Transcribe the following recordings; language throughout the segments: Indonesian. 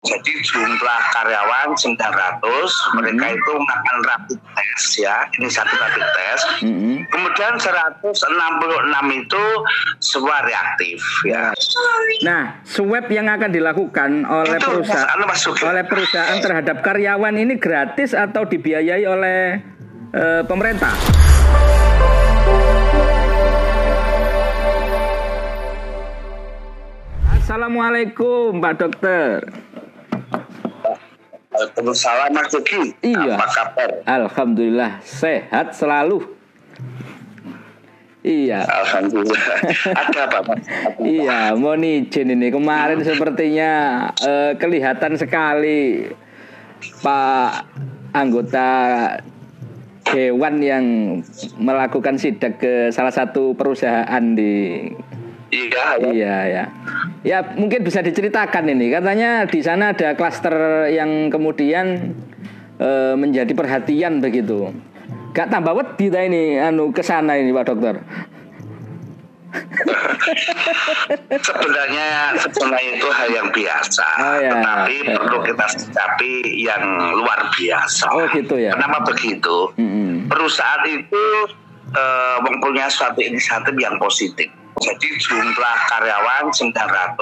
Jadi jumlah karyawan 900, mereka Hmm. itu makan rapid test ya, ini satu rapid test. Mm-mm. Kemudian 166 itu semua reaktif ya. Nah, swab yang akan dilakukan oleh Itu perusahaan Mas- anu, oleh perusahaan terhadap karyawan ini gratis atau dibiayai oleh eh, pemerintah? Assalamualaikum, Pak Dokter. Mas Yogi. Iya. Apa kabar? Alhamdulillah sehat selalu. Iya. Alhamdulillah. Ada apa Mas? Iya, mohon izin ini kemarin sepertinya eh, kelihatan sekali Pak anggota dewan yang melakukan sidak ke salah satu perusahaan di Iya, ya. Iya ya. Mungkin bisa diceritakan ini. Katanya di sana ada klaster yang kemudian eh, menjadi perhatian begitu. Gak tambah wedi ta ini anu ke sana ini Pak Dokter. Sebenarnya sebenarnya itu hal yang biasa, Oh, ya. tetapi Ya. perlu kita sikapi yang luar biasa. Oh, gitu ya. Kenapa begitu? Mm-mm. Perusahaan itu eh, mempunyai suatu inisiatif yang positif. Jadi jumlah karyawan 900,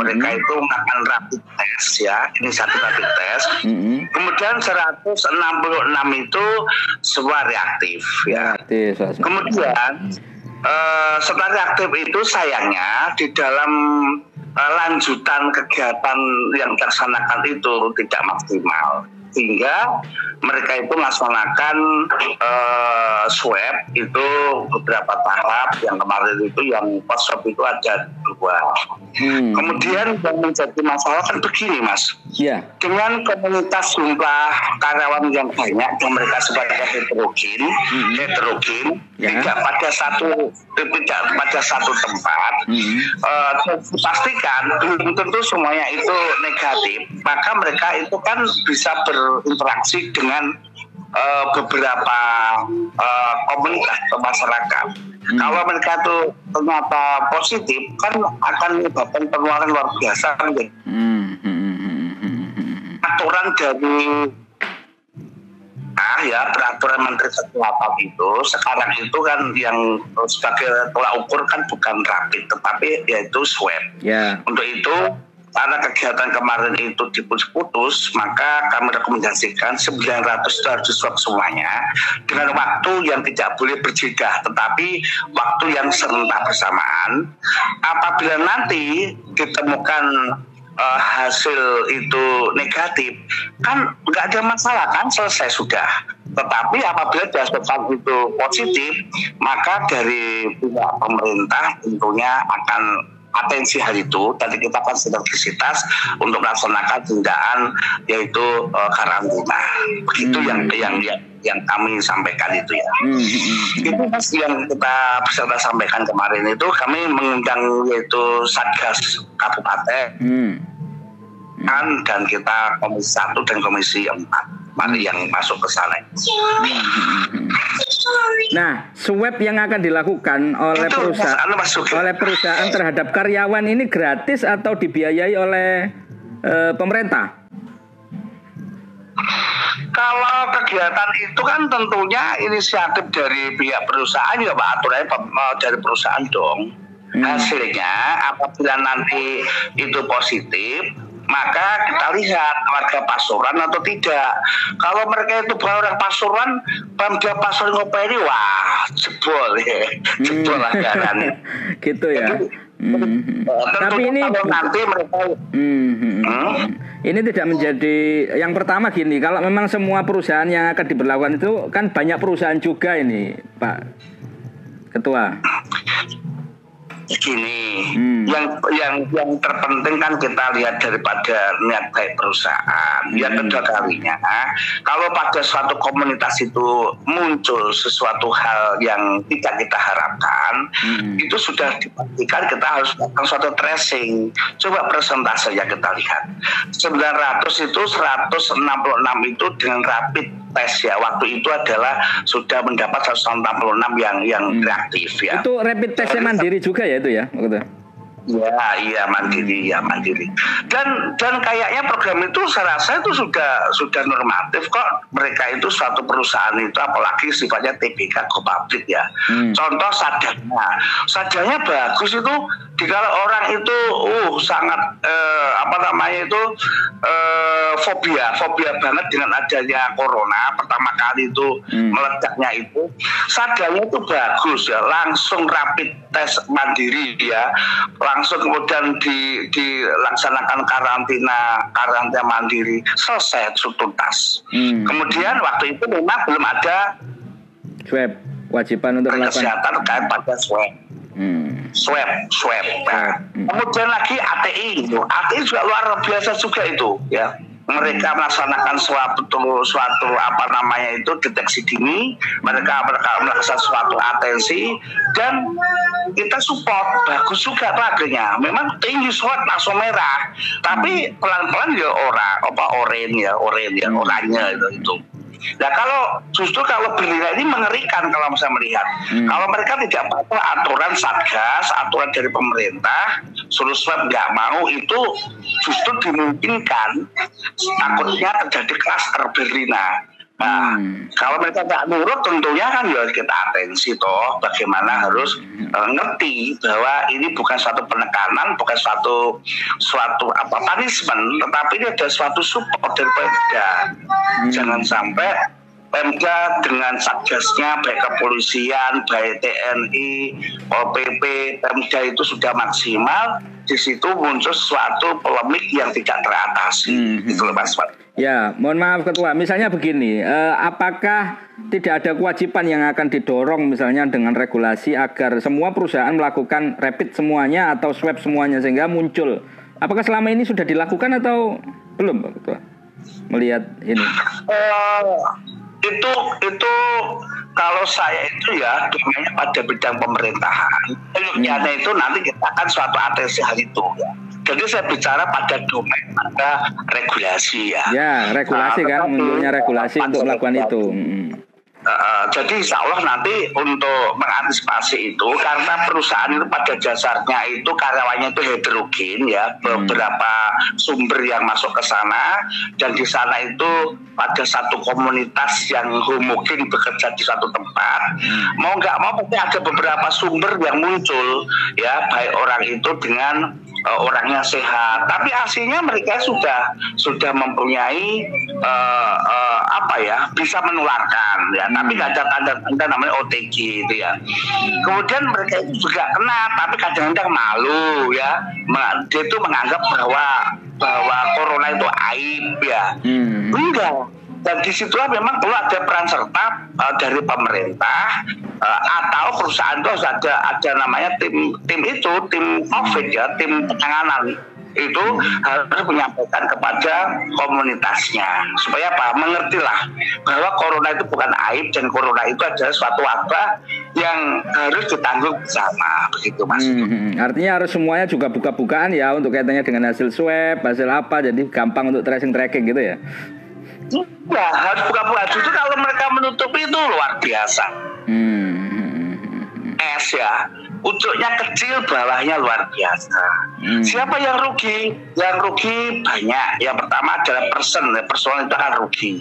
mereka itu makan rapid test ya, ini satu rapid test. Mm-mm. Kemudian 166 itu semua reaktif ya. Mas. Kemudian eh, setelah reaktif itu sayangnya di dalam eh, lanjutan kegiatan yang dilaksanakan itu tidak maksimal sehingga mereka itu melaksanakan eh, swab itu beberapa tahap yang kemarin itu yang pas swab itu ada dua. Hmm. Kemudian yang menjadi masalah kan begini mas, Ya. dengan komunitas jumlah karyawan yang banyak yang mereka sebagai heterogen, heterogen Ya. tidak pada satu tidak pada satu tempat, Hmm. eh, pastikan belum tentu semuanya itu negatif, maka mereka itu kan bisa berinteraksi dengan eh, beberapa eh, komunitas atau masyarakat. Kalau mereka itu ternyata positif, kan akan menyebabkan penularan luar biasa kan gitu Hmm. Hmm. Hmm. Hmm. Hmm. Hmm. aturan dari ya peraturan Menteri Kesehatan itu sekarang itu kan yang sebagai tolak ukur kan bukan rapid tetapi yaitu swab. Ya. Untuk itu karena kegiatan kemarin itu diputus-putus maka kami rekomendasikan 900 itu harus swab semuanya dengan waktu yang tidak boleh berjeda tetapi waktu yang serentak bersamaan apabila nanti ditemukan eh, hasil itu negatif kan nggak ada masalah kan selesai sudah. Tetapi apabila dihasilkan itu positif maka dari pihak pemerintah tentunya akan atensi hal itu. Tadi kita kan sinergisitas untuk melaksanakan tindakan yaitu eh, karantina. Begitu Hmm. yang yang yang yang kami sampaikan itu ya Hmm. Hmm. Hmm. itu mas yang kita kita sampaikan kemarin itu kami mengundang yaitu satgas kabupaten Hmm. kan, dan kita komisi satu dan komisi empat mari yang masuk ke sana Nah, swab yang akan dilakukan oleh Itu, perusahaan anu, Mas oleh perusahaan terhadap karyawan ini gratis atau dibiayai oleh eh, pemerintah? Kalau kegiatan itu kan tentunya inisiatif dari pihak perusahaan ya Pak aturannya dari perusahaan dong. Hmm. Hasilnya apabila nanti itu positif maka kita lihat warga Pasuruan atau tidak. Kalau mereka itu bukan orang Pasuruan, Pemda Pasuruan Ngopeni, wah jebol ya, jebol anggaran. gitu ya. Jadi, Hmm. Eh, Tapi tentunya ini kalau nanti mereka Hmm, hmm, hmm. Hmm? Ini tidak menjadi yang pertama gini. Kalau memang semua perusahaan yang akan diberlakukan itu kan banyak perusahaan juga ini, Pak Ketua. Gini, Hmm. yang yang yang terpenting kan kita lihat daripada niat baik perusahaan. Yang Hmm. kedua kalinya, kalau pada suatu komunitas itu muncul sesuatu hal yang tidak kita harapkan, Hmm. itu sudah dipastikan kita harus melakukan suatu tracing. Coba persentase yang kita lihat. 900 itu 166 itu dengan rapid test ya. Waktu itu adalah sudah mendapat 166 yang yang Hmm. reaktif ya. Itu rapid testnya mandiri juga ya itu ya, Ketua? Ya, iya mandiri, ya mandiri. Dan dan kayaknya program itu saya rasa itu sudah sudah normatif kok. Mereka itu suatu perusahaan itu apalagi sifatnya TBK go public ya. Hmm. Contoh sadanya, sadanya bagus itu kalau orang itu uh sangat uh, apa namanya itu uh, fobia, fobia banget dengan adanya corona pertama kali itu hmm. meledaknya itu. Sadanya itu bagus ya, langsung rapid test mandiri ya langsung kemudian di, dilaksanakan karantina karantina mandiri selesai tuntas. Hmm. Kemudian waktu itu memang belum ada swab kewajiban untuk melakukan kesehatan terkait pada swab. Hmm. Swab, swab. Nah, hmm. Kemudian lagi ATI itu, ATI juga luar biasa juga itu, ya mereka melaksanakan suatu suatu apa namanya itu deteksi dini. Mereka melaksanakan suatu atensi dan kita support. Bagus juga pagernya memang tinggi suat langsung merah. Tapi pelan pelan ya ora apa oren ya oren ya oranye itu itu Nah kalau justru kalau berlina ini mengerikan kalau saya melihat. Hmm. Kalau mereka tidak patuh aturan satgas, aturan dari pemerintah, suruh swab nggak mau itu justru dimungkinkan takutnya terjadi klaster berlina. Nah, hmm. kalau mereka tidak nurut tentunya kan ya kita atensi toh bagaimana harus uh, ngerti bahwa ini bukan suatu penekanan, bukan suatu suatu apa punishment, tetapi ini ada suatu support dari Pemda. Hmm. Jangan sampai Pemda dengan satgasnya baik kepolisian, baik TNI, OPP, Pemda itu sudah maksimal, di situ muncul suatu polemik yang tidak teratasi. Hmm. Itu Mas Pak. Ya, mohon maaf Ketua. Misalnya begini, eh, apakah tidak ada kewajiban yang akan didorong misalnya dengan regulasi agar semua perusahaan melakukan rapid semuanya atau swab semuanya sehingga muncul? Apakah selama ini sudah dilakukan atau belum, Pak Ketua? Melihat ini. Uh, itu itu kalau saya itu ya domainnya pada bidang pemerintahan. Hmm. itu nanti kita akan suatu atensi hal itu. Ya jadi saya bicara pada domain pada regulasi ya. Ya, regulasi nah, kan, munculnya regulasi untuk melakukan itu. Hmm. Uh, jadi insya Allah nanti untuk mengantisipasi itu karena perusahaan itu pada dasarnya itu karyawannya itu heterogen ya hmm. beberapa sumber yang masuk ke sana dan di sana itu pada satu komunitas yang homogen bekerja di satu tempat hmm. mau nggak mau pasti ada beberapa sumber yang muncul ya baik orang itu dengan uh, orangnya sehat, tapi aslinya mereka sudah sudah mempunyai uh, uh, apa ya bisa menularkan ya, hmm. tapi nggak ada tanda-tanda namanya OTG itu ya. Kemudian mereka itu juga kena, tapi kadang-kadang malu ya, dia itu menganggap bahwa bahwa corona itu aib ya, hmm. enggak dan di situlah memang perlu ada peran serta uh, dari pemerintah uh, atau perusahaan itu ada ada namanya tim tim itu tim covid ya tim penanganan itu harus menyampaikan kepada komunitasnya supaya apa mengertilah bahwa corona itu bukan aib dan corona itu adalah suatu wabah yang harus ditanggung bersama begitu mas. Hmm, hmm, hmm. artinya harus semuanya juga buka-bukaan ya untuk kaitannya dengan hasil swab hasil apa jadi gampang untuk tracing tracking gitu ya. Iya, harus buka-buka. Justru kalau mereka menutup itu luar biasa. Hmm. Es ya, ujungnya kecil, bawahnya luar biasa. Hmm. Siapa yang rugi? Yang rugi banyak. Yang pertama adalah person, person itu akan rugi,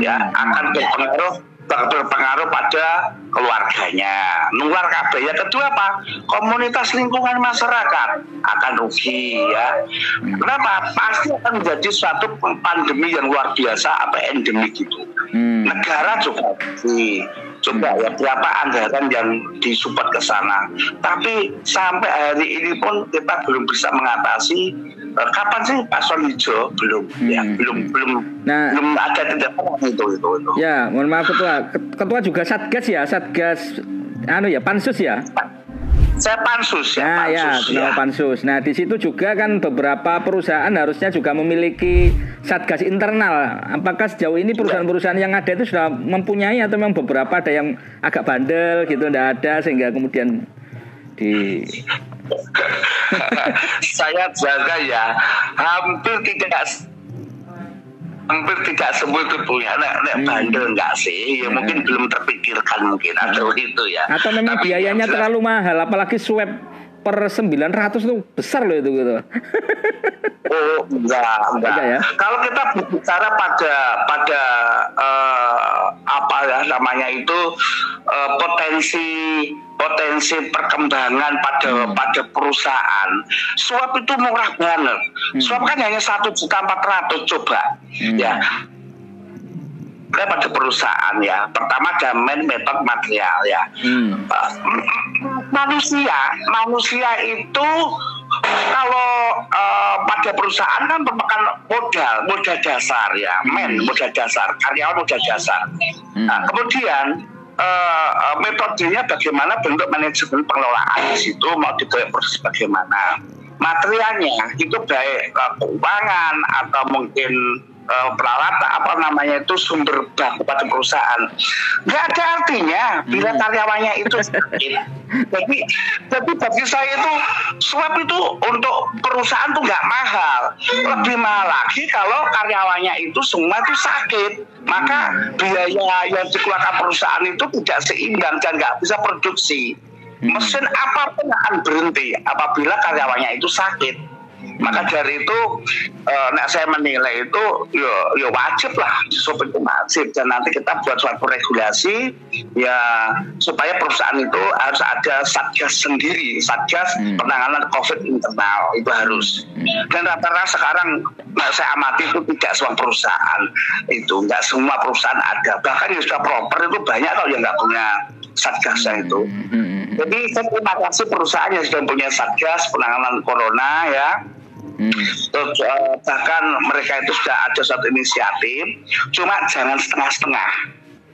ya akan berpengaruh berpengaruh pada keluarganya. Nular kabeh. Yang kedua apa? Komunitas lingkungan masyarakat akan rugi ya. Kenapa? Pasti akan menjadi suatu pandemi yang luar biasa apa endemik gitu. Hmm. Negara juga rugi coba ya berapa anggaran yang disupport ke sana. Tapi sampai hari ini pun kita belum bisa mengatasi kapan sih Pak Hijau belum hmm. ya belum belum nah, belum ada tindakan itu itu itu. Ya, mohon maaf ketua. Ketua juga satgas ya, satgas anu ya pansus ya. Saya pansus ya. Nah, ya, pansus, ya, ya. pansus. Nah, di situ juga kan beberapa perusahaan harusnya juga memiliki satgas internal. Apakah sejauh ini perusahaan-perusahaan yang ada itu sudah mempunyai atau memang beberapa ada yang agak bandel gitu, tidak ada sehingga kemudian di saya jaga ya hampir tidak hampir tidak semua itu punya nek, nek hmm. bandel enggak sih ya hmm. mungkin belum terpikirkan mungkin atau hmm. itu ya atau memang Tapi biayanya terlalu mahal apalagi swab per 900 itu besar loh itu gitu. Oh enggak, enggak. enggak ya? Kalau kita berbicara pada pada uh, apa ya namanya itu uh, potensi potensi perkembangan pada hmm. pada perusahaan, suap itu murah banget. Hmm. Suap kan hanya satu juta empat ratus coba, hmm. ya pada perusahaan ya. Pertama main metode material ya. Hmm. Manusia, manusia itu kalau uh, pada perusahaan kan merupakan modal, modal dasar ya, men, hmm. modal dasar, karyawan modal dasar. Hmm. Nah, kemudian uh, metodenya bagaimana bentuk manajemen pengelolaan di situ mau dibuat proses bagaimana. Materialnya itu baik uh, keuangan atau mungkin uh, peralatan apa namanya itu sumber baku pada perusahaan. Nggak ada artinya bila hmm. karyawannya itu sakit. Jadi tapi bagi saya itu swab itu untuk perusahaan tuh nggak mahal. Lebih mahal lagi kalau karyawannya itu semua itu sakit. Maka biaya yang dikeluarkan perusahaan itu tidak seimbang dan nggak bisa produksi. Hmm. mesin apa pun akan berhenti apabila karyawannya itu sakit maka dari itu uh, nah saya menilai itu yo yo wajib lah sop itu wajib dan nanti kita buat suatu regulasi ya supaya perusahaan itu harus ada satgas sendiri satgas hmm. penanganan covid internal itu harus hmm. dan rata-rata sekarang saya amati itu tidak semua perusahaan itu nggak semua perusahaan ada bahkan yang sudah proper itu banyak kalau yang nggak punya satgasnya itu. Hmm. Jadi saya terima kasih perusahaan yang sudah punya satgas penanganan corona ya Hmm. Terus, uh, bahkan mereka itu sudah ada satu inisiatif, cuma jangan setengah-setengah.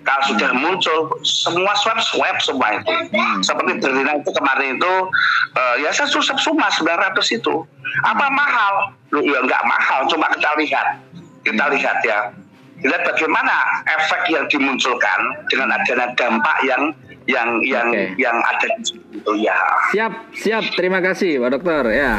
Kalau sudah hmm. muncul semua swab swab semua itu, hmm. seperti Berlina itu kemarin itu, uh, ya saya susah semua 900 itu. Apa mahal? Loh, ya nggak mahal, cuma kita lihat, kita hmm. lihat ya, lihat bagaimana efek yang dimunculkan dengan adanya dampak yang yang yang okay. yang ada di situ ya. Siap, siap. Terima kasih, Pak Dokter. Ya.